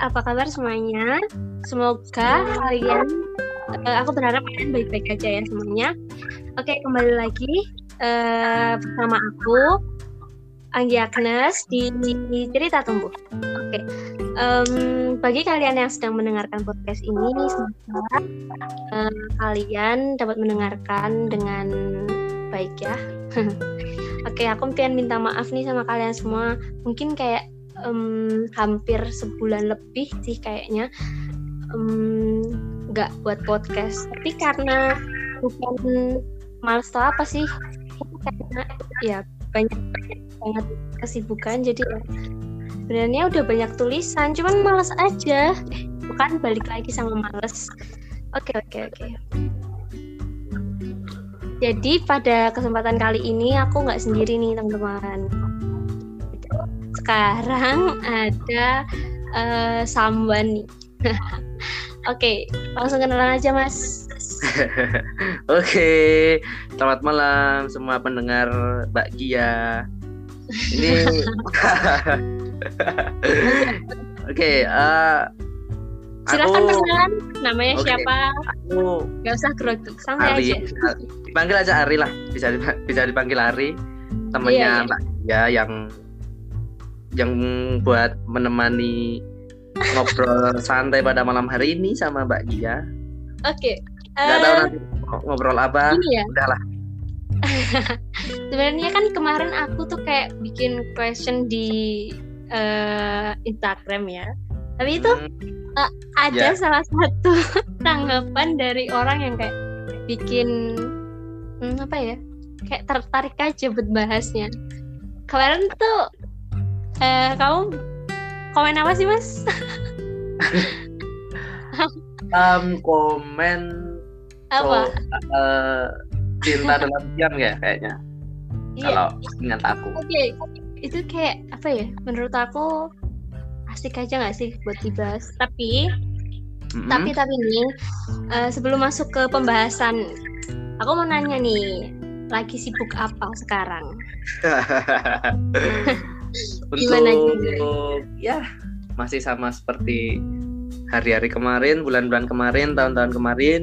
apa kabar semuanya? Semoga kalian, uh, aku berharap kalian baik-baik aja ya semuanya. Oke, kembali lagi uh, bersama aku, Anggi Agnes di, Cerita Tumbuh. Oke, um, bagi kalian yang sedang mendengarkan podcast ini, semoga uh, kalian dapat mendengarkan dengan baik ya. Oke, aku pengen minta maaf nih sama kalian semua. Mungkin kayak um, hampir sebulan lebih sih kayaknya nggak um, buat podcast. Tapi karena bukan males atau apa sih karena ya banyak, banget kesibukan jadi ya sebenarnya udah banyak tulisan cuman males aja. Eh, bukan balik lagi sama males. Oke oke oke. Jadi pada kesempatan kali ini aku nggak sendiri nih teman-teman sekarang ada uh, Samban nih. Oke, okay, langsung kenalan aja Mas. Oke, okay. selamat malam semua pendengar Mbak Gia. Ini Oke, okay, uh, eh, Silakan aku... perkenalan, namanya okay. siapa? Aku Gak usah grogi, santai Ari. aja. Dipanggil aja Ari lah, bisa bisa dipanggil Ari, temannya iya, iya. Mbak Gia yang yang buat menemani ngobrol santai pada malam hari ini sama Mbak Gia. Oke. Okay. Gak uh, tahu nanti ngobrol apa. Ini ya. Udahlah. Sebenarnya kan kemarin aku tuh kayak bikin question di uh, Instagram ya. Tapi itu hmm. uh, ada yeah. salah satu tanggapan dari orang yang kayak bikin hmm, apa ya? Kayak tertarik aja buat bahasnya. Kemarin tuh eh kamu komen apa sih mas um, komen apa so, uh, eh, cinta dalam diam ya kayaknya iya. kalau ingat aku oke okay. itu kayak apa ya menurut aku asik aja nggak sih buat dibahas tapi mm-hmm. tapi tapi nih uh, sebelum masuk ke pembahasan aku mau nanya nih lagi sibuk apa sekarang untuk ya masih sama seperti hari-hari kemarin, bulan-bulan kemarin, tahun-tahun kemarin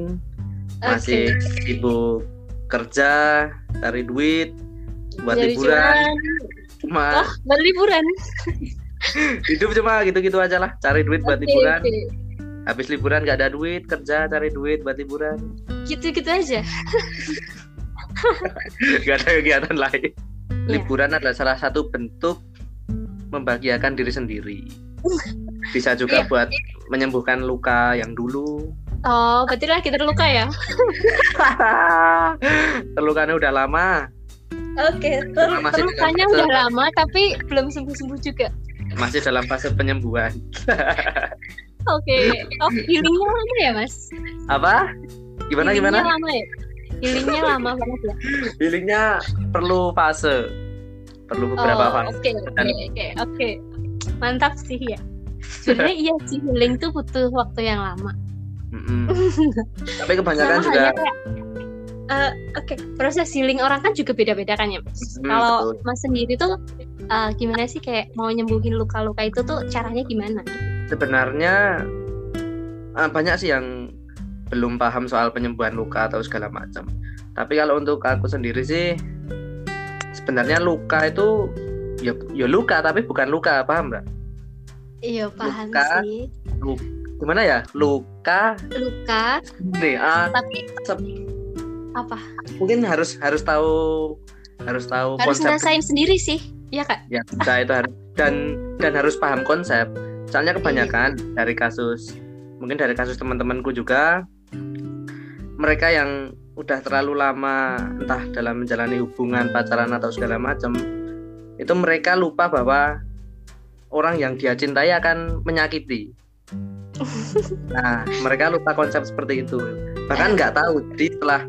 masih okay. sibuk kerja, cari duit buat Jadi liburan. Cuma oh, buat liburan. hidup cuma gitu-gitu aja lah, cari duit buat okay, liburan. Okay. Habis liburan gak ada duit, kerja cari duit buat liburan. Gitu-gitu aja. gak ada kegiatan lain. Yeah. Liburan adalah salah satu bentuk membahagiakan diri sendiri. Bisa juga yeah. buat menyembuhkan luka yang dulu. Oh, berarti lagi terluka ya? Terlukanya udah lama. Oke, okay. ter terlukanya udah lama tapi belum sembuh-sembuh juga. Masih dalam fase penyembuhan. Oke, okay. oh healingnya lama ya mas? Apa? Gimana healingnya gimana? lama ya? Healingnya lama banget ya? Healingnya perlu fase perlu beberapa oh. Oke oke oke mantap sih ya. Sebenarnya iya sih healing tuh butuh waktu yang lama. Tapi kebanyakan Sama juga. Kayak, uh, Oke, okay. proses healing orang kan juga beda-beda kan ya, Mas. Hmm, Kalau Mas sendiri tuh uh, gimana sih kayak mau nyembuhin luka-luka itu tuh caranya gimana? Sebenarnya uh, banyak sih yang belum paham soal penyembuhan luka atau segala macam. Tapi kalau untuk aku sendiri sih sebenarnya luka itu ya ya luka tapi bukan luka paham nggak? Iya paham luka, sih. luka, gimana ya? Luka luka nih uh, tapi apa? mungkin harus harus tahu harus tahu harus konsep ngerasain sendiri sih ya kak? Ya bisa itu harus dan dan harus paham konsep. Soalnya kebanyakan iya. dari kasus mungkin dari kasus teman-temanku juga mereka yang udah terlalu lama entah dalam menjalani hubungan pacaran atau segala macam itu mereka lupa bahwa orang yang dia cintai akan menyakiti. Nah mereka lupa konsep seperti itu. Bahkan nggak tahu jadi setelah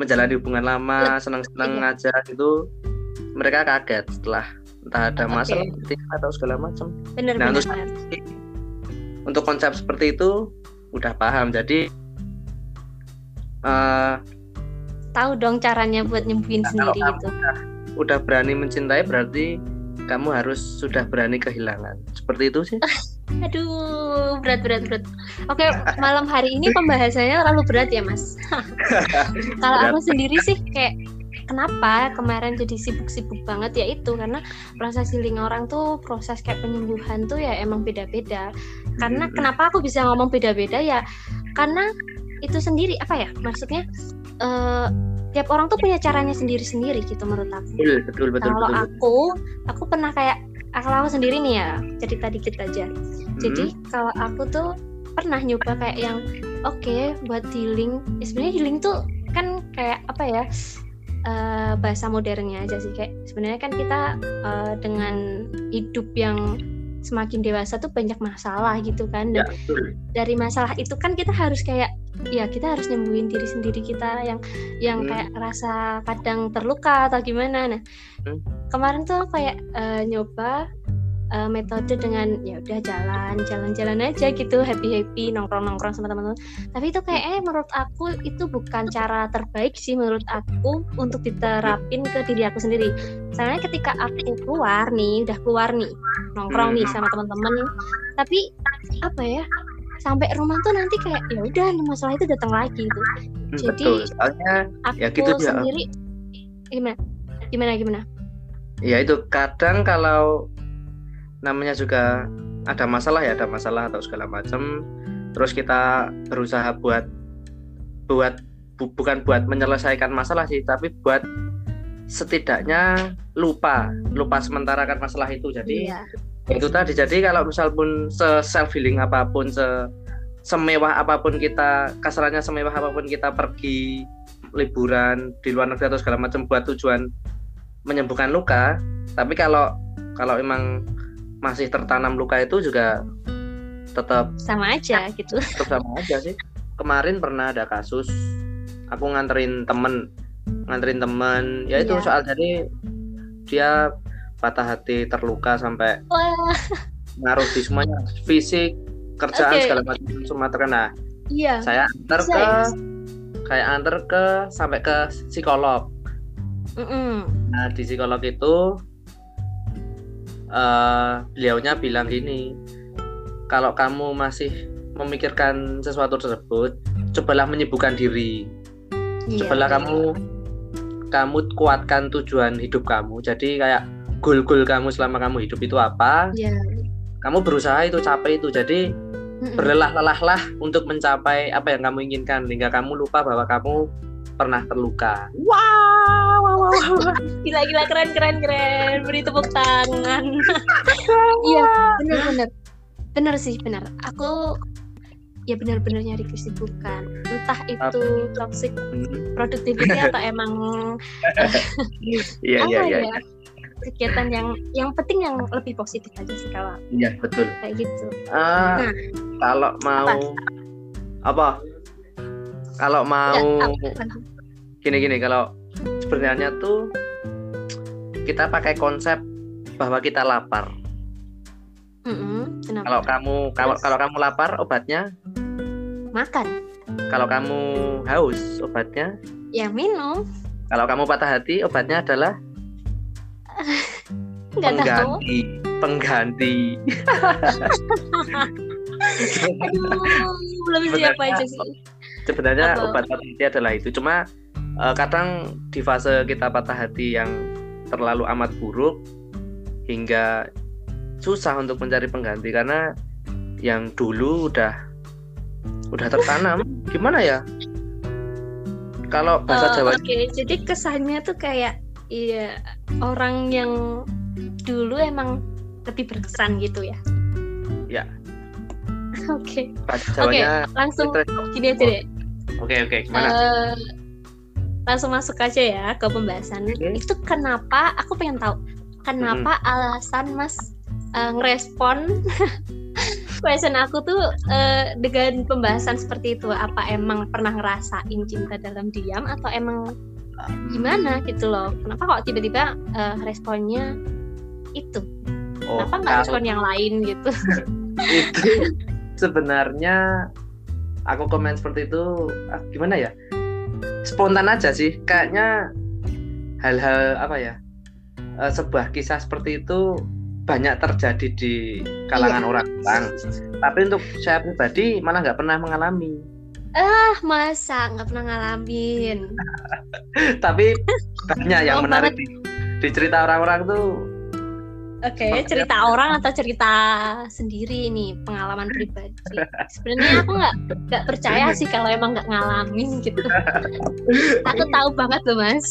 menjalani hubungan lama senang-senang iya. aja gitu mereka kaget setelah entah ada masalah okay. atau segala macam nah untuk, untuk konsep seperti itu udah paham. Jadi uh, tahu dong caranya buat nyembuhin nah, sendiri gitu. Udah, udah berani mencintai berarti kamu harus sudah berani kehilangan. Seperti itu sih. Aduh, berat berat berat. Oke, malam hari ini pembahasannya terlalu berat ya, Mas. Kalau aku sendiri sih kayak kenapa kemarin jadi sibuk-sibuk banget ya itu karena proses healing orang tuh proses kayak penyembuhan tuh ya emang beda-beda. Karena kenapa aku bisa ngomong beda-beda ya? Karena itu sendiri apa ya? Maksudnya uh, tiap orang tuh punya caranya sendiri-sendiri gitu menurut aku. Betul, betul, betul. Kalau betul. aku, aku pernah kayak kalau aku sendiri nih ya cerita dikit aja. Hmm. Jadi kalau aku tuh pernah nyoba kayak yang oke okay, buat healing. Ya, sebenarnya healing tuh kan kayak apa ya? Uh, bahasa modernnya aja sih kayak sebenarnya kan kita uh, dengan hidup yang semakin dewasa tuh banyak masalah gitu kan dan ya, dari masalah itu kan kita harus kayak ya kita harus nyembuhin diri sendiri kita yang yang hmm. kayak rasa kadang terluka atau gimana nah hmm. kemarin tuh kayak uh, nyoba uh, metode dengan ya udah jalan jalan-jalan aja gitu happy happy nongkrong nongkrong sama teman-teman. Tapi itu kayak eh menurut aku itu bukan cara terbaik sih menurut aku untuk diterapin ke diri aku sendiri. Soalnya ketika aku keluar nih udah keluar nih nongkrong nih sama teman-teman tapi apa ya sampai rumah tuh nanti kayak ya udah masalah itu datang lagi gitu. Hmm, jadi Betul. Soalnya, aku ya gitu sendiri gimana? Gimana gimana? Ya itu kadang kalau namanya juga ada masalah ya ada masalah atau segala macam terus kita berusaha buat buat bu, bukan buat menyelesaikan masalah sih tapi buat setidaknya lupa lupa sementara kan masalah itu. Jadi iya. itu tadi. Jadi kalau misal pun se self healing apa pun se semewah apa pun kita kasarannya semewah apa pun kita pergi liburan di luar negeri atau segala macam buat tujuan menyembuhkan luka tapi kalau kalau emang masih tertanam luka itu juga tetap sama aja gitu tetap sama aja sih kemarin pernah ada kasus aku nganterin temen nganterin temen ya itu yeah. soal jadi dia patah hati terluka sampai Wah. ngaruh di semuanya fisik kerjaan okay. segala macam semua terkena iya saya antar ke kayak antar ke sampai ke psikolog mm -mm. nah di psikolog itu uh, beliaunya bilang gini kalau kamu masih memikirkan sesuatu tersebut cobalah menyibukkan diri. Iya, cobalah kamu kamu kuatkan tujuan hidup kamu. Jadi kayak goal-goal kamu selama kamu hidup itu apa? Iya. kamu berusaha itu capai itu. Jadi berlelah-lelahlah untuk mencapai apa yang kamu inginkan hingga kamu lupa bahwa kamu pernah terluka. Wow, wow, wow, wow. gila gila keren keren keren. Beri tepuk tangan. Iya, benar benar. Benar sih, benar. Aku ya benar-benar nyari kesibukan. Entah itu toxic hmm. productivity atau emang Iya, iya, iya. Ya? kegiatan yang yang penting yang lebih positif aja sih kalau iya betul kayak gitu uh, nah kalau mau apa, apa? Kalau ya, mau gini-gini kalau sebenarnya tuh kita pakai konsep bahwa kita lapar. Mm-hmm. Kalau kamu kalau kalau kamu lapar obatnya makan. Kalau kamu haus obatnya ya minum. Kalau kamu patah hati obatnya adalah pengganti tahu. pengganti. Aduh, belum siapa aja sih sebenarnya Apa? obat patah hati adalah itu cuma uh, kadang di fase kita patah hati yang terlalu amat buruk hingga susah untuk mencari pengganti karena yang dulu udah udah tertanam gimana ya kalau bahasa oh, Jawa oke okay. jadi kesannya tuh kayak iya orang yang dulu emang lebih berkesan gitu ya ya oke okay. oke okay, langsung gini aja deh Oke okay, oke okay. gimana? Uh, langsung masuk aja ya ke pembahasan. Okay. Itu kenapa? Aku pengen tahu kenapa hmm. alasan Mas uh, ngerespon question aku tuh uh, dengan pembahasan seperti itu. Apa emang pernah ngerasain cinta dalam diam atau emang gimana gitu loh? Kenapa kok tiba-tiba uh, responnya itu? Oh, Kenapa nggak respon yang lain gitu? itu sebenarnya aku komen seperti itu ah, gimana ya spontan aja sih kayaknya hal-hal apa ya uh, sebuah kisah seperti itu banyak terjadi di kalangan Iya. orang-orang. Tapi untuk saya pribadi malah nggak pernah mengalami. Ah, masa nggak pernah ngalamin? Tapi banyak yang menarik di, di cerita orang-orang tuh. Oke, Makanya- cerita orang atau cerita sendiri nih pengalaman pribadi. Sebenarnya aku nggak nggak percaya sih kalau emang nggak ngalamin gitu. aku tahu banget loh mas.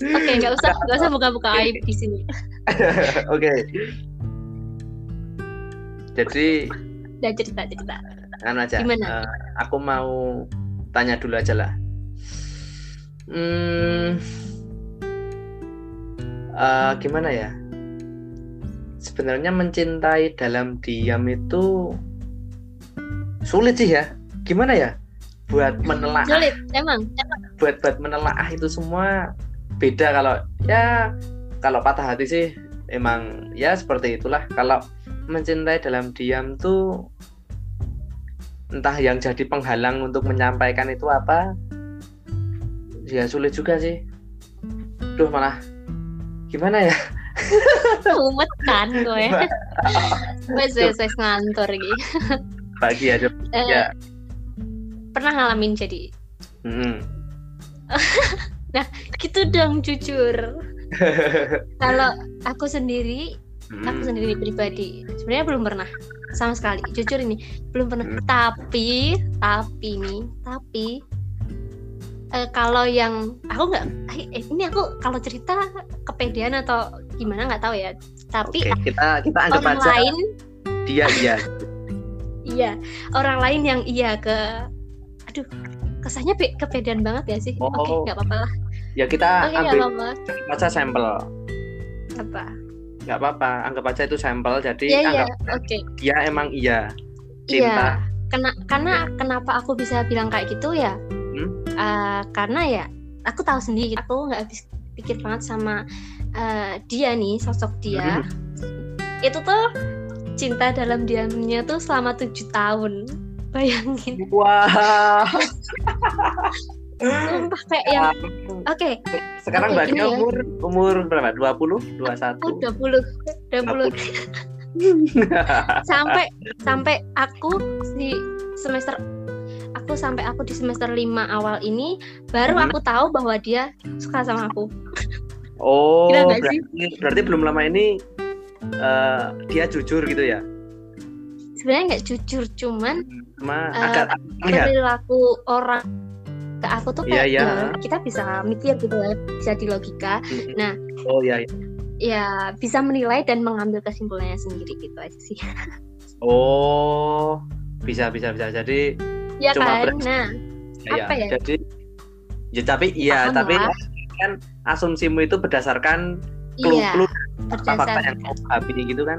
Oke, nggak usah nggak usah buka-buka aib di sini. Oke. Jadi Udah cerita cerita. anu aja. Gimana? eh, aku mau tanya dulu aja lah. Hmm, eh, gimana ya? Sebenarnya mencintai dalam diam itu sulit sih ya. Gimana ya? Buat menelaah, Sulit, emang. buat buat menelaah itu semua beda kalau ya kalau patah hati sih emang ya seperti itulah. Kalau mencintai dalam diam tuh entah yang jadi penghalang untuk menyampaikan itu apa ya sulit juga sih duh malah gimana ya Umet kan gue. Wes wes wes ngantor gitu. bagi aja Eh, Ya. Pernah ngalamin jadi. Mm-mm. Gitu dong jujur. Kalau aku sendiri Mm-mm. aku sendiri pribadi sebenarnya belum pernah sama sekali jujur ini belum pernah Hmm. tapi tapi nih tapi eh, kalau yang aku nggak eh, ini aku kalau cerita kepedean atau gimana nggak tahu ya. Tapi Oke, kita kita anggap orang aja lain dia iya iya orang lain yang iya ke aduh kesannya pe- kepedean banget ya sih? Oke Oh. nggak apa-apa lah. Ya kita nggak ambil apa-apa. aja sampel. Apa? Nggak apa-apa anggap aja itu sampel. Jadi iya iya anggap oke. dia emang iya Iya, cinta kena, karena kenapa aku bisa bilang kayak gitu ya? Hmm? Eh, karena ya aku tahu sendiri, aku nggak habis pikir banget sama eh, dia nih, sosok dia. Itu tuh cinta dalam diamnya tuh selama tujuh tahun. Bayangin, wah sumpah kayak yang oke, sekarang Oke, berarti gini ya. umur umur berapa 20 21 udah puluh, udah puluh sampai sampai aku di semester aku sampai aku di semester 5 awal ini baru Hmm. aku tahu bahwa dia suka sama aku. Oh, berarti, berarti belum lama ini eh, dia jujur gitu ya? sebenarnya nggak jujur cuman Cuma Eh, agak lihat. perilaku orang ke aku tuh Iya, kayak ya, kita bisa mikir gitu ya bisa di logika nah. Oh iya. iya. ya bisa menilai dan mengambil kesimpulannya sendiri gitu aja sih Oh, bisa bisa bisa. Jadi ya Cuma kan nah ya, Apa ya? Jadi ya tapi iya, tapi lah. kan asumsimu itu berdasarkan iya clue-clue fakta-fakta yang berdasarkan kamu pahami gitu kan?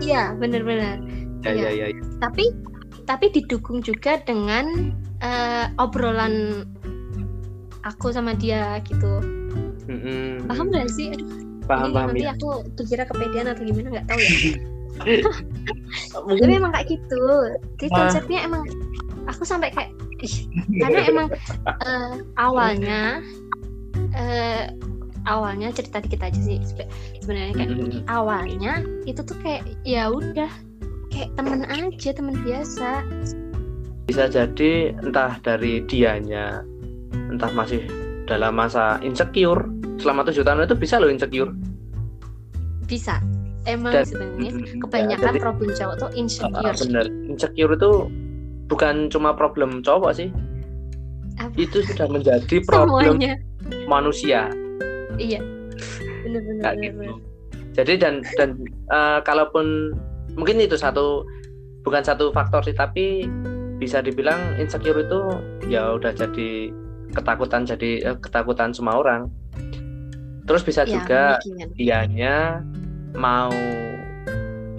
iya benar-benar Ya Iya. ya ya. ya. tapi tapi didukung juga dengan eh, obrolan aku sama dia gitu Mm-mm. paham nggak sih Aduh, Paham ini paham nanti ya. aku dikira kepedean atau gimana nggak tahu ya tapi Mungkin emang kayak gitu jadi konsepnya emang aku sampai kayak ih, karena emang eh, awalnya eh, awalnya cerita dikit aja sih sebe- sebenarnya kayak Mm-mm. awalnya itu tuh kayak ya udah kayak temen aja temen biasa. Bisa jadi entah dari dianya entah masih dalam masa insecure selama tujuh tahun itu bisa loh insecure. Bisa. Emang Dan- sebenarnya kebanyakan Ya, jadi, problem cowok tuh uh, insecure. bener. Insecure itu bukan cuma problem cowok sih. Apa? itu sudah menjadi problem semuanya. manusia. Iya. Bener, gitu. jadi dan dan uh, kalaupun mungkin itu satu bukan satu faktor sih tapi bisa dibilang insecure itu ya udah jadi ketakutan jadi eh, ketakutan semua orang. Terus bisa Ya, juga mungkin. dianya mau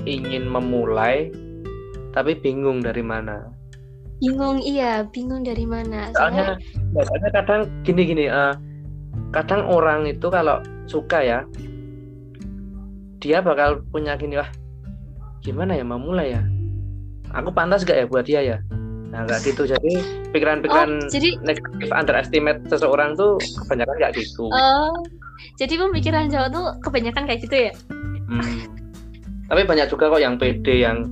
ingin memulai tapi bingung dari mana bingung iya bingung dari mana. Soalnya ya, soalnya kadang gini gini eh, kadang orang itu kalau suka ya dia bakal punya gini wah gimana ya mau mulai ya? Aku pantas gak ya buat dia ya? Nah nggak gitu. Jadi pikiran-pikiran oh jadi negatif underestimate seseorang tuh kebanyakan nggak gitu. Oh jadi pemikiran cowok tuh kebanyakan kayak gitu ya? Hmm. Tapi banyak juga kok yang pede yang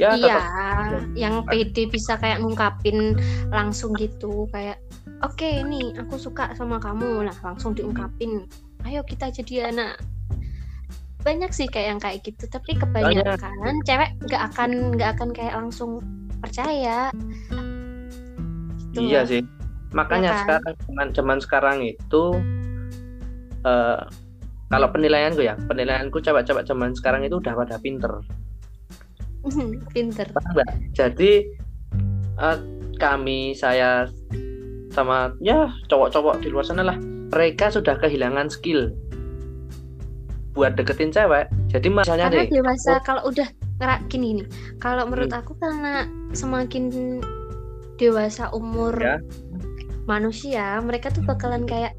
ya iya tetap. yang pede bisa kayak ngungkapin langsung gitu kayak oke nih aku suka sama kamu. Nah langsung diungkapin ayo kita jadi anak. Banyak sih kayak yang kayak gitu tapi kebanyakan cewek nggak akan nggak akan kayak langsung percaya. Gitu iya sih. Makanya Iya kan? sekarang zaman zaman sekarang itu eh kalau penilaianku ya, penilaianku cewek-cewek zaman sekarang itu udah pada pinter. Pinter Paham nggak? Jadi eh, kami saya sama ya cowok-cowok di luar sana lah, mereka sudah kehilangan skill buat deketin cewek. Jadi misalnya karena deh, dewasa Oh. kalau udah ngerak gini nih kalau menurut aku karena semakin dewasa umur Ya. manusia mereka tuh bakalan kayak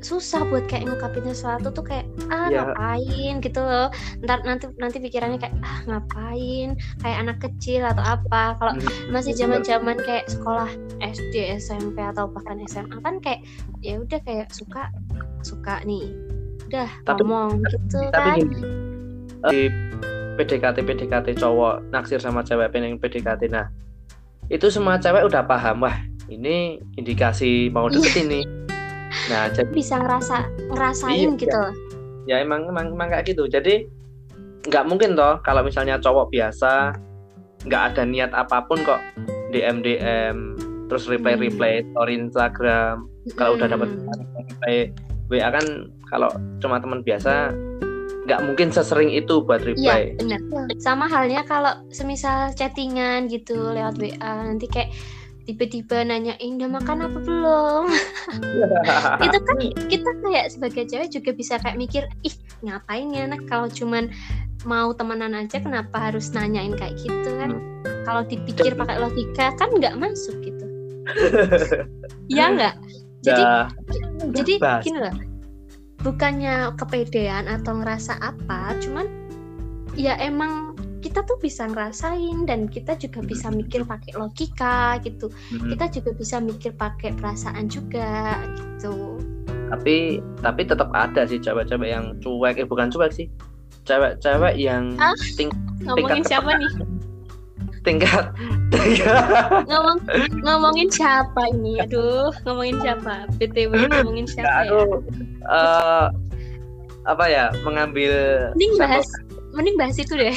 susah buat kayak ngungkapin sesuatu tuh kayak ah Ya. ngapain? gitu loh. Ntar nanti nanti pikirannya kayak ah ngapain? Kayak anak kecil atau apa? Kalau Hmm, masih zaman zaman kayak sekolah SD SMP atau bahkan SMA kan kayak ya udah kayak suka suka nih udah Tapi- ngomong gitu tapi kan. gini eh, di PDKT PDKT cowok naksir sama cewek pengen PDKT nah itu semua cewek udah paham wah ini indikasi mau deketin nih nah jadi bisa ngerasa ngerasain Iya, gitu loh. Ya emang emang emang kayak gitu. Jadi nggak mungkin toh kalau misalnya cowok biasa nggak ada niat apa pun kok DM DM terus reply reply story Instagram. Kalau udah dapat Hmm. reply WA kan kalau cuma teman biasa nggak mungkin sesering itu buat Iya reply. benar. Sama halnya kalau semisal chattingan gitu lewat WA nanti kayak tiba-tiba nanyain udah makan apa belum? itu kan kita kayak sebagai cewek juga bisa kayak mikir ih ngapain ya nak kalau cuman mau temenan aja kenapa harus nanyain kayak gitu kan? Kalau dipikir pakai logika kan nggak masuk gitu. Ya nggak? Jadi jadi bahas. gini loh bukannya kepedean atau ngerasa apa cuman ya emang kita tuh bisa ngerasain dan kita juga bisa mikir pakai logika gitu. Mm, kita juga bisa mikir pakai perasaan juga gitu. Tapi tapi tetap ada sih cewek-cewek yang cuek. Eh bukan cuek sih. Cewek-cewek yang Ah? ting- ngomongin Tingkat siapa nih? Tingkat tingkat. Ngomong ngomongin siapa ini? Aduh ngomongin siapa? Btw ngomongin siapa ya? aku eh, apa ya? Mengambil mending bahas mending bahas itu deh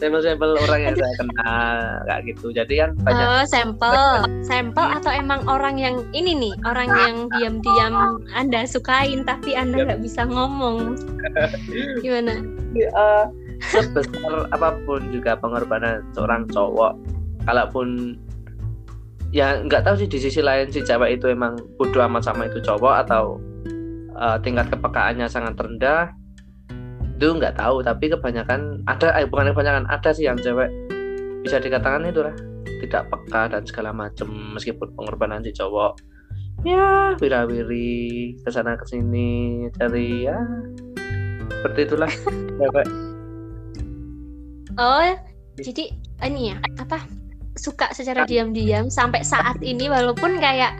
sampel-sampel orang yang saya kenal kayak gitu. Jadi kan banyak. Oh, sampel, sampel atau emang orang yang ini nih, orang yang diam-diam Anda sukain tapi Anda nggak bisa ngomong. Gimana? eh, sebesar apa pun juga pengorbanan seorang cowok. Kalaupun ya nggak tahu sih di sisi lain si cewek itu emang bodoh amat sama itu cowok atau eh, tingkat kepekaannya sangat rendah itu nggak tahu tapi kebanyakan ada eh, bukan kebanyakan ada sih yang cewek bisa dikatakan itu lah. Tidak peka dan segala macem meskipun pengorbanan si cowok. Ya wirawiri ke sana ke sini cari ya. Seperti itulah cewek. Oh, jadi ini ya, apa? Suka secara diam-diam sampai saat ini walaupun kayak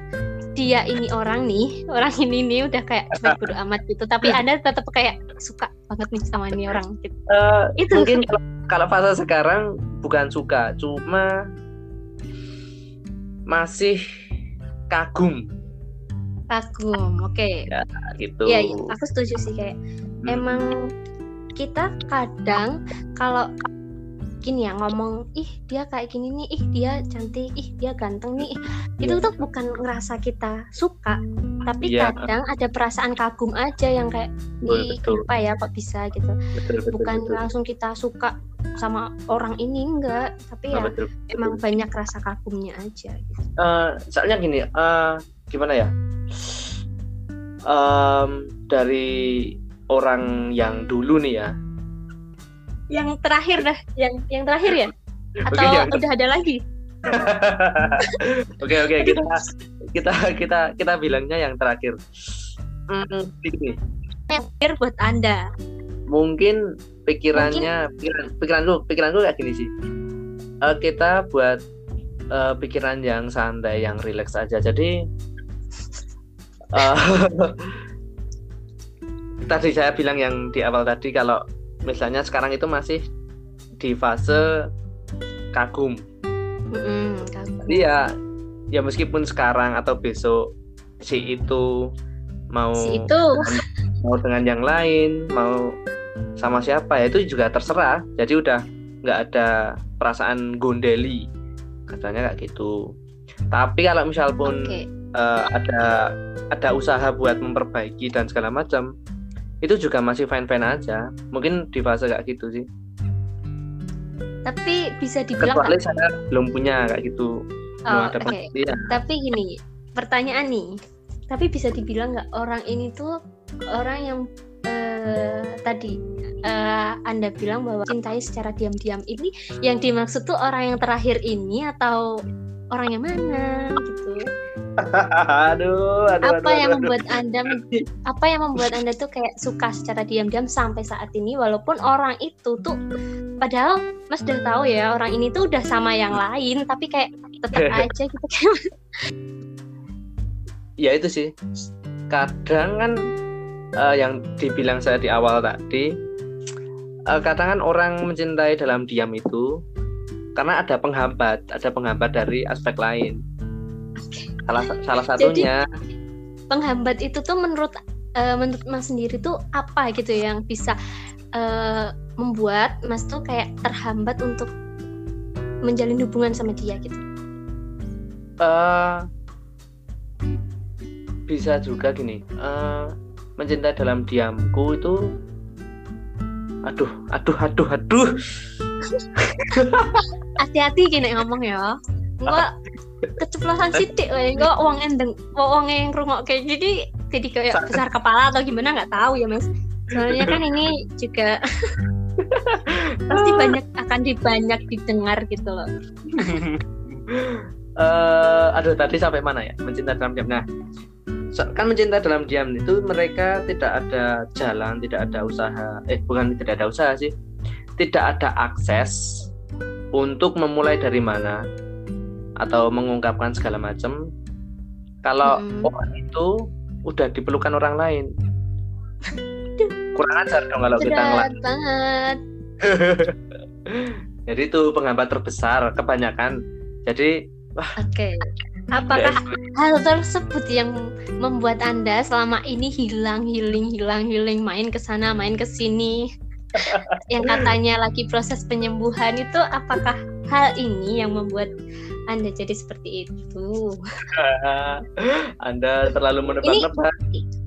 dia ini orang nih, orang ini nih udah kayak cuek bodo amat gitu, tapi Anda tetap kayak suka banget nih sama ini orang gitu. Eh, Itu mungkin kalau, kalau fase sekarang bukan suka cuma masih kagum kagum. Oke. gitu Iya, iya, aku setuju sih kayak Hmm. emang kita kadang kalau gini ya ngomong ih dia kayak gini nih ih dia cantik ih dia ganteng nih ih, itu Iya. tuh bukan ngerasa kita suka tapi Iya. kadang ada perasaan kagum aja yang kayak Betul, ih betul. kenapa ya kok bisa gitu betul betul bukan betul. langsung kita suka sama orang ini enggak tapi Ah, ya betul, betul. emang banyak rasa kagumnya aja gitu. Eh, soalnya gini eh, gimana ya Em, dari orang yang dulu nih ya yang terakhir dah yang yang terakhir ya? Atau Oke, ya. udah ada lagi? Oke oke kita kita kita kita bilangnya yang terakhir. Hmm, terakhir buat anda. Mungkin pikirannya pikiran pikiranku pikiranku kayak gini sih. Eh, kita buat eh, pikiran yang santai yang rileks aja. Jadi uh, tadi saya bilang yang di awal tadi kalau misalnya sekarang itu masih di fase kagum. Jadi ya ya meskipun sekarang atau besok si itu mau Si itu. mau dengan yang lain, mau sama siapa ya itu juga terserah. Jadi udah nggak ada perasaan gondeli katanya kayak gitu. Tapi kalau misal pun Oke. eh, ada ada usaha buat memperbaiki dan segala macam itu juga masih fine fine aja. Mungkin di fase kayak gitu sih. Tapi bisa dibilang Kecuali saya belum punya kayak gitu. Oh, ada oke. pembuktian. Tapi gini, pertanyaan nih. Tapi bisa dibilang nggak orang ini tuh orang yang eh, tadi eh, Anda bilang bahwa cintai secara diam-diam ini yang dimaksud tuh orang yang terakhir ini atau orang yang mana gitu. Aduh, aduh, Apa aduh, yang aduh, membuat Anda apa yang membuat Anda tuh kayak suka secara diam-diam sampai saat ini? Walaupun orang itu tuh padahal Mas udah tahu ya orang ini tuh udah sama yang lain tapi kayak tetap aja gitu kayak ya itu sih. Kadang kan eh, yang dibilang saya di awal tadi eh, kadang kan orang mencintai dalam diam itu karena ada penghambat ada penghambat dari aspek lain salah salah satunya penghambat itu tuh menurut eh, menurut Mas sendiri tuh apa gitu yang bisa eh, membuat Mas tuh kayak terhambat untuk menjalin hubungan sama dia gitu. eh, bisa juga gini eh, mencintai dalam diamku itu aduh aduh aduh aduh Hati-hati gini ngomong ya. Enggak keceplosan sidik wae enggak wong endeng wong yang rungok kayak gini jadi kayak besar kepala atau gimana nggak tahu ya Mas. Soalnya kan ini juga pasti banyak akan dibanyak didengar gitu loh. eh aduh tadi sampai mana ya? Mencintai dalam diam. Nah kan mencintai dalam diam itu mereka tidak ada jalan tidak ada usaha. Eh bukan tidak ada usaha sih. Tidak ada akses untuk memulai dari mana atau mengungkapkan segala macam kalau Mm-mm. orang itu udah diperlukan orang lain kurang ajar dong kalau kita Berat ngelak banget. jadi itu penghambat terbesar kebanyakan jadi Oke. Apakah hal tersebut yang membuat Anda selama ini hilang, healing, hilang, healing, main ke sana, main ke sini? yang katanya lagi proses penyembuhan itu apakah hal ini yang membuat Anda jadi seperti itu? Anda terlalu menebak-nebak.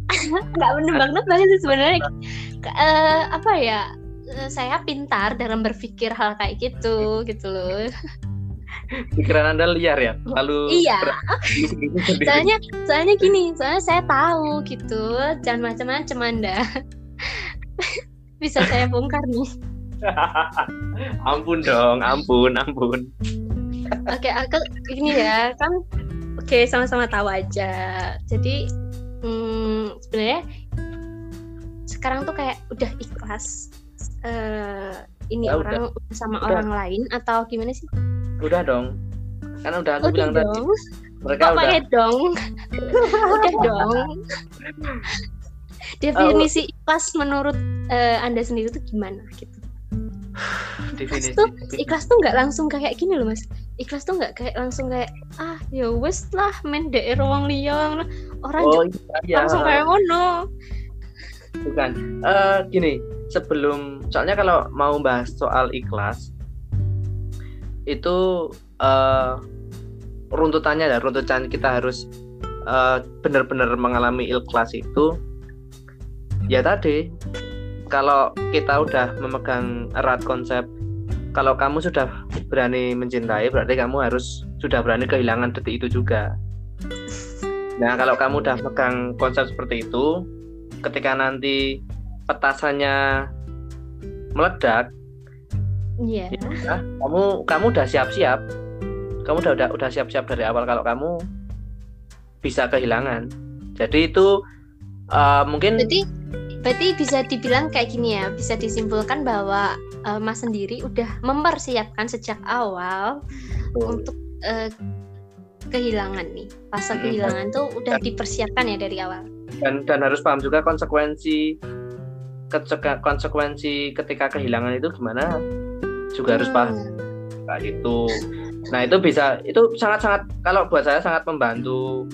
Nggak menebak-nebak sih sebenarnya. Eh, apa ya? eh, Saya pintar dalam berpikir hal kayak gitu, gitu loh. Pikiran Anda liar ya, terlalu Iya. soalnya soalnya gini soalnya saya tahu gitu jangan macam-macam anda bisa saya bongkar nih ampun dong, ampun, ampun. Oke aku ini ya kan oke sama-sama tahu aja. Jadi hmm, sebenarnya sekarang tuh kayak udah ikhlas eh, ini Ya, orang sama Udah. orang lain atau gimana sih? Udah dong. Kan udah aku udah bilang tadi, dong mereka kok udah. pakai dong? Udah dong. Definisi ikhlas menurut eh, anda sendiri tuh gimana gitu ikhlas definisi. tuh ikhlas tuh nggak langsung kayak gini loh mas ikhlas tuh nggak kayak langsung kayak ah ya wes lah main daerah wong liya orang Oh iya, iya. langsung kayak ngono bukan. Eh gini, sebelum soalnya kalau mau bahas soal ikhlas itu eh runtutannya ya, runtutan kita harus eh, benar-benar mengalami ikhlas itu ya tadi kalau kita udah memegang erat konsep kalau kamu sudah berani mencintai berarti kamu harus sudah berani kehilangan detik itu juga. Nah, kalau kamu udah megang konsep seperti itu, ketika nanti petasannya meledak, iya ya, kamu kamu udah siap-siap. Kamu udah udah udah siap-siap dari awal kalau kamu bisa kehilangan. Jadi itu eh, mungkin berarti berarti bisa dibilang kayak gini ya bisa disimpulkan bahwa eh, mas sendiri udah mempersiapkan sejak awal untuk eh, kehilangan nih. Fase Mm-mm. kehilangan tuh udah Dan- dipersiapkan ya dari awal? Dan dan harus paham juga konsekuensi konsekuensi ketika kehilangan itu gimana juga harus paham. Hmm. kayak gitu. Nah itu bisa itu sangat sangat kalau buat saya sangat membantu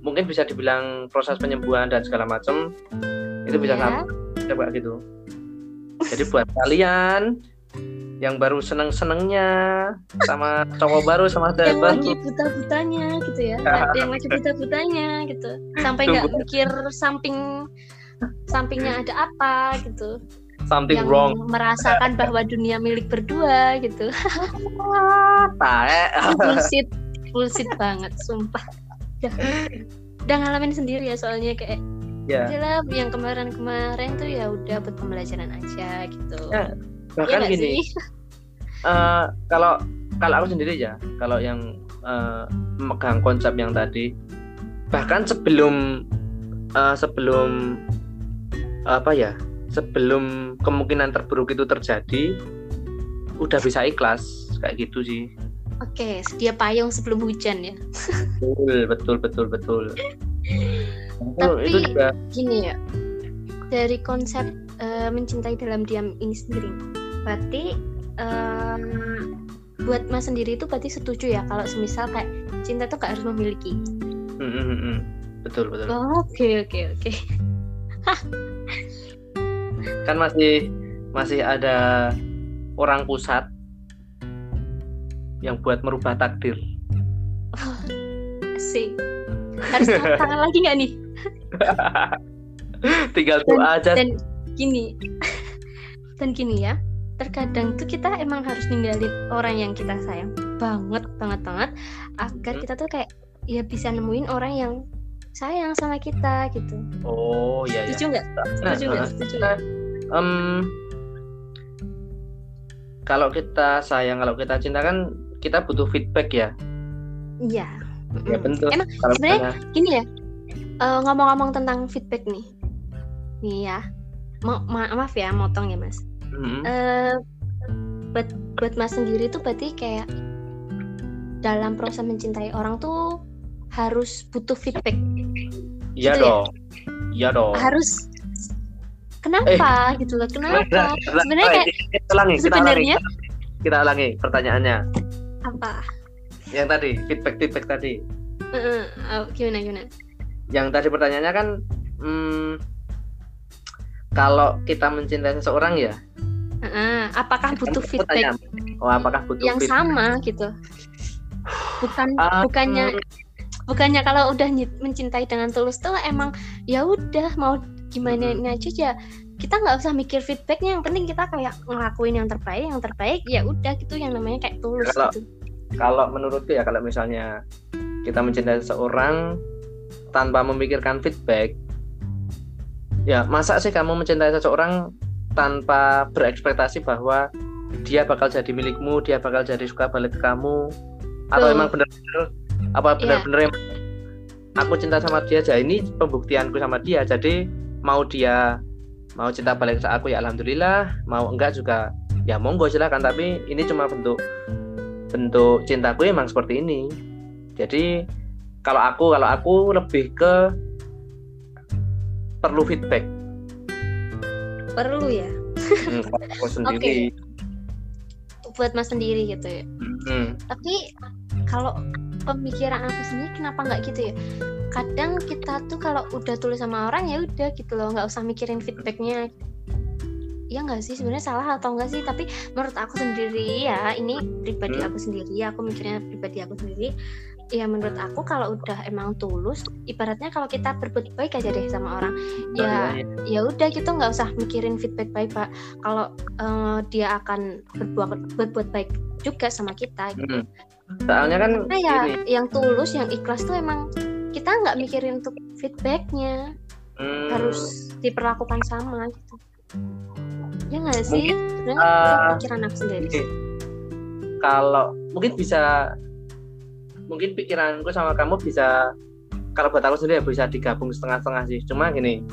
mungkin bisa dibilang proses penyembuhan dan segala macam itu bisa Iya. sangat kayak gitu. Jadi buat kalian yang baru seneng senengnya sama cowok baru sama cewek yang baru. lagi buta butanya gitu ya. Ada yang lagi buta butanya gitu. Sampai nggak mikir samping sampingnya ada apa gitu. Something yang wrong. merasakan bahwa dunia milik berdua gitu. Bullshit. Bullshit banget sumpah udah. Udah ngalamin sendiri ya soalnya kayak ya. Lah, yang kemarin-kemarin tuh ya udah buat pembelajaran aja gitu. Ya, Iya bahkan nggak gini eh, kalau kalau aku sendiri ya kalau yang eh, memegang konsep yang tadi bahkan sebelum eh, sebelum apa ya sebelum kemungkinan terburuk itu terjadi udah bisa ikhlas kayak gitu sih Oke, sedia payung sebelum hujan ya. betul betul betul betul Tapi- itu juga Gini ya, dari konsep eh, mencintai dalam diam ini sendiri, berarti em, buat mas sendiri itu berarti setuju ya kalau semisal kayak cinta tuh gak harus memiliki. mm, mm, mm, mm. betul betul Oke oke oke. kan masih masih ada orang pusat yang buat merubah takdir Sih. Harus tangan lagi nggak nih? tinggal doa aja dan gini dan gini ya terkadang tuh kita emang harus ninggalin orang yang kita sayang banget banget banget agar kita tuh kayak ya bisa nemuin orang yang sayang sama kita gitu oh iya iya setuju nggak setuju nggak setuju nggak? Em, kalau kita sayang kalau kita cinta kan kita butuh feedback ya. Iya. Ya Mm-mm. bentuk emang kalau sebenarnya misalnya- gini ya eh, ngomong-ngomong tentang feedback nih. Nih ya. Ma- ma- maaf ya motong ya mas. Mm, eh buat buat mas sendiri tuh berarti kayak dalam proses mencintai orang tuh harus butuh feedback. Iya gitu ya? dong. Iya dong. Harus. Kenapa? Gitu loh. Kenapa? Sebenarnya kayak kita ulangi, kita ulangi, sebenarnya kita ulangi pertanyaannya apa yang tadi feedback feedback tadi. Heeh, oh, gimana gimana? Yang tadi pertanyaannya kan hmm, kalau kita mencintai seseorang ya? Heeh, apakah butuh feedback? Oh apakah butuh yang feedback? sama gitu. Bukan Ah, bukannya bukannya kalau udah mencintai dengan tulus tuh emang ya udah mau gimana Mm-mm. aja ya kita nggak usah mikir feedbacknya. Yang penting kita kayak ngelakuin yang terbaik yang terbaik ya udah gitu yang namanya kayak tulus Kalau- gitu kalau menurutku ya kalau misalnya kita mencintai seseorang tanpa memikirkan feedback ya masa sih kamu mencintai seseorang tanpa berekspektasi bahwa dia bakal jadi milikmu dia bakal jadi suka balik ke kamu atau Tuh. emang benar-benar apa Iya. benar-benar emang aku cinta sama dia jadi ini pembuktianku sama dia jadi mau dia mau cinta balik ke aku ya alhamdulillah mau enggak juga ya monggo silakan tapi ini cuma bentuk bentuk cintaku emang seperti ini. Jadi kalau aku kalau aku lebih ke perlu feedback. Perlu ya? Hmm, aku sendiri. Buat mas sendiri gitu ya? Hmm, tapi kalau pemikiran aku sendiri kenapa nggak gitu ya? Kadang kita tuh kalau udah tulis sama orang ya udah gitu loh nggak usah mikirin feedbacknya ya nggak sih sebenarnya salah atau enggak sih tapi menurut aku sendiri ya ini pribadi Hmm. aku sendiri ya aku mikirnya pribadi aku sendiri ya menurut aku kalau udah emang tulus ibaratnya kalau kita berbuat baik aja deh sama orang ya iya, ya udah gitu nggak usah mikirin feedback baik pak kalau eh, dia akan berbuat berbuat baik juga sama kita gitu. Hmm. soalnya kan Karena ya ini yang tulus, yang ikhlas tuh emang kita nggak mikirin untuk feedbacknya hmm, harus diperlakukan sama gitu. Ya nggak sih? Eh, itu pikiran aku sendiri. Oke. kalau mungkin bisa mungkin pikiranku sama kamu bisa kalau buat aku sendiri ya bisa digabung setengah-setengah sih cuma gini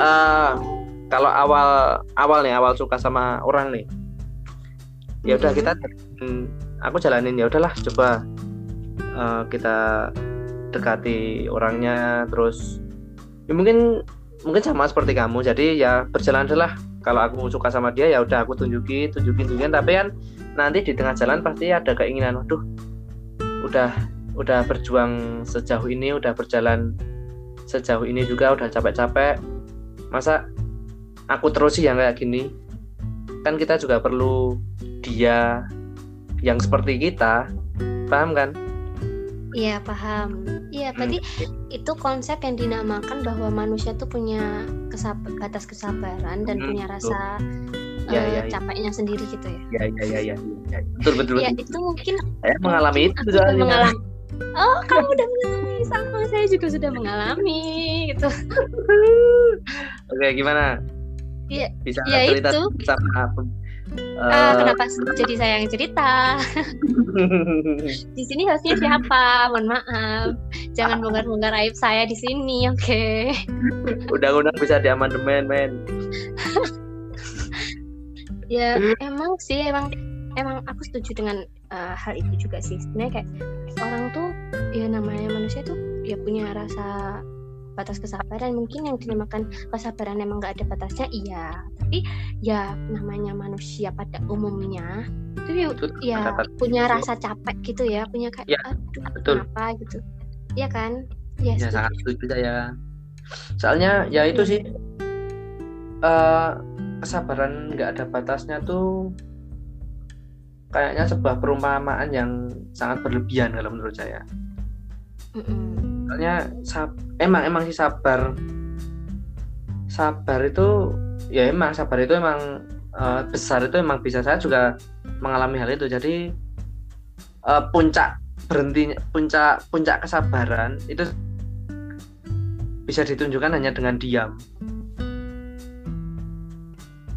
eh kalau awal awal nih awal suka sama orang nih ya udah Mhm. kita hmm, aku jalanin ya udahlah coba uh, kita dekati orangnya terus ya mungkin mungkin sama seperti kamu jadi ya berjalan adalah kalau aku suka sama dia ya udah aku tunjuki tunjukin tunjukin tapi kan nanti di tengah jalan pasti ada keinginan waduh udah udah berjuang sejauh ini udah berjalan sejauh ini juga udah capek-capek. Masa aku terus sih yang kayak gini? Kan kita juga perlu dia yang seperti kita. Paham kan Iya paham. Iya berarti hmm. itu konsep yang dinamakan bahwa manusia tuh punya kesab batas kesabaran dan hmm, punya rasa ya, uh, ya, ya. capeknya sendiri gitu ya. Ya ya ya ya. ya. Betul betul. Ya itu mungkin. Saya mengalami itu juga. Mengalami. Oh kamu udah mengalami sama saya juga sudah mengalami gitu. Oke gimana? Iya. Bisa ya cerita itu. sama Uh, kenapa jadi saya yang cerita? di sini hostnya siapa? Mohon maaf. Jangan bongkar-bongkar aib saya di sini, oke? Okay? Undang-undang bisa diamandemen, men. ya emang sih emang emang aku setuju dengan uh, hal itu juga sih. Sebenarnya kayak orang tuh ya namanya manusia tuh ya punya rasa batas kesabaran mungkin yang dinamakan kesabaran emang nggak ada batasnya iya. Tapi ya namanya manusia pada umumnya itu ya, betul, ya punya rasa capek gitu ya punya kayak ya, aduh betul. apa gitu. Iya kan? Ya, ya sangat setuju ya. Soalnya ya itu sih uh, kesabaran nggak ada batasnya tuh kayaknya sebuah perumpamaan yang sangat berlebihan kalau menurut saya. Mm -mm soalnya sab emang emang sih sabar. Sabar itu ya emang sabar itu emang uh, besar itu emang bisa. Saya juga mengalami hal itu. Jadi uh, puncak berhentinya puncak puncak kesabaran itu bisa ditunjukkan hanya dengan diam.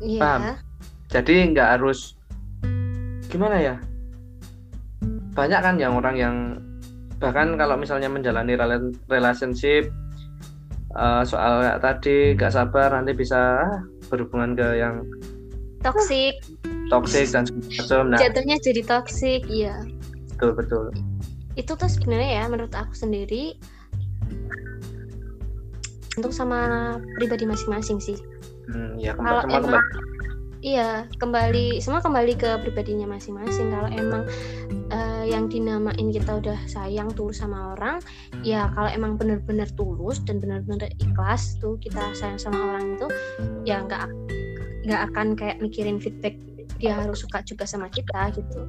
Iya. paham? Jadi nggak harus gimana ya? Banyak kan yang orang yang bahkan kalau misalnya menjalani relationship uh, soal kayak tadi gak sabar nanti bisa berhubungan ke yang toxic. toxic dan semacam nah jatuhnya jadi toxic. Iya. Betul betul. Itu tuh sebenarnya ya menurut aku sendiri untuk sama pribadi masing-masing sih. Hmm, ya kalau emang Iya, kembali semua kembali ke pribadinya masing-masing. Kalau emang uh, yang dinamain kita udah sayang tulus sama orang, ya kalau emang benar-benar tulus dan benar-benar ikhlas tuh kita sayang sama orang itu, ya nggak nggak akan kayak mikirin feedback dia harus suka juga sama kita gitu.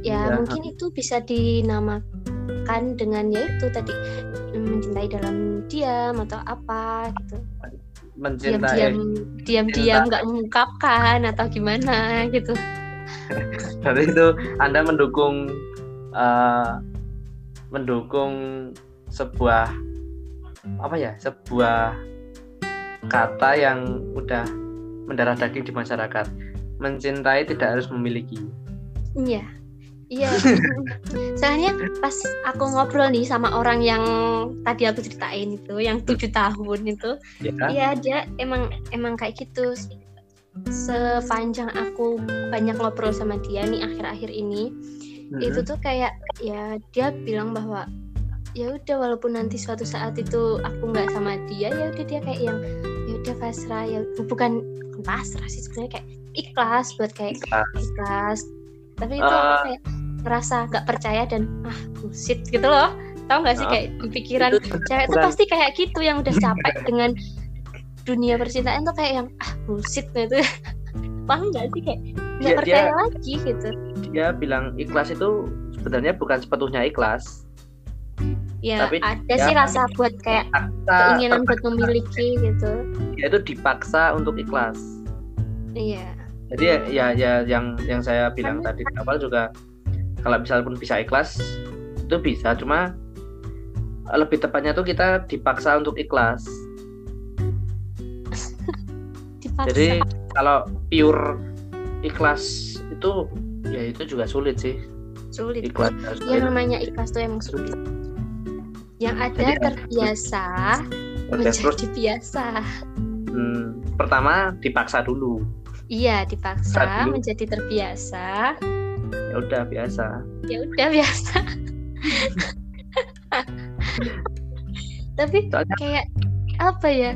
Ya, ya. mungkin itu bisa dinamakan dengan ya itu tadi mencintai dalam diam atau apa gitu mencintai. Diam-diam nggak mengungkapkan atau gimana gitu. Jadi itu anda mendukung uh, mendukung sebuah apa ya sebuah kata yang udah mendarah daging di masyarakat. Mencintai tidak harus memiliki. Iya Iya. Soalnya pas aku ngobrol nih sama orang yang tadi aku ceritain itu, yang tujuh tahun itu, iya ya, dia emang emang kayak gitu. Sepanjang aku banyak ngobrol sama dia nih akhir-akhir ini, mm-hmm. itu tuh kayak ya dia bilang bahwa ya udah walaupun nanti suatu saat itu aku nggak sama dia ya udah dia kayak yang ya udah pasrah ya bukan pasrah sih sebenarnya kayak ikhlas buat kayak ikhlas, ikhlas tapi itu uh, kayak ngerasa gak percaya dan ah bullshit gitu loh. Tau gak sih kayak pikiran cewek tuh pasti kayak gitu yang udah capek dengan dunia percintaan tuh kayak yang ah bullshit gitu. Paham gak sih? Kayak nggak ya, percaya dia, lagi gitu. dia bilang ikhlas itu sebenarnya bukan sepenuhnya ikhlas. Ya Tapi ada sih rasa buat kayak keinginan buat memiliki gitu. Ya itu dipaksa untuk ikhlas. Iya. Jadi ya ya, ya yang yang saya bilang tadi di awal juga kalau misalnya pun bisa ikhlas itu bisa. Cuma lebih tepatnya tuh kita dipaksa untuk ikhlas. Dipaksa. jadi kalau pure ikhlas itu ya itu juga sulit sih. Sulit. Ikhlas yang namanya ikhlas tuh emang sulit. Yang ada jadi, terbiasa menjadi biasa. Hmm, pertama dipaksa dulu. Iya, dipaksa menjadi terbiasa ya udah biasa. Ya udah biasa. Tapi kayak apa ya?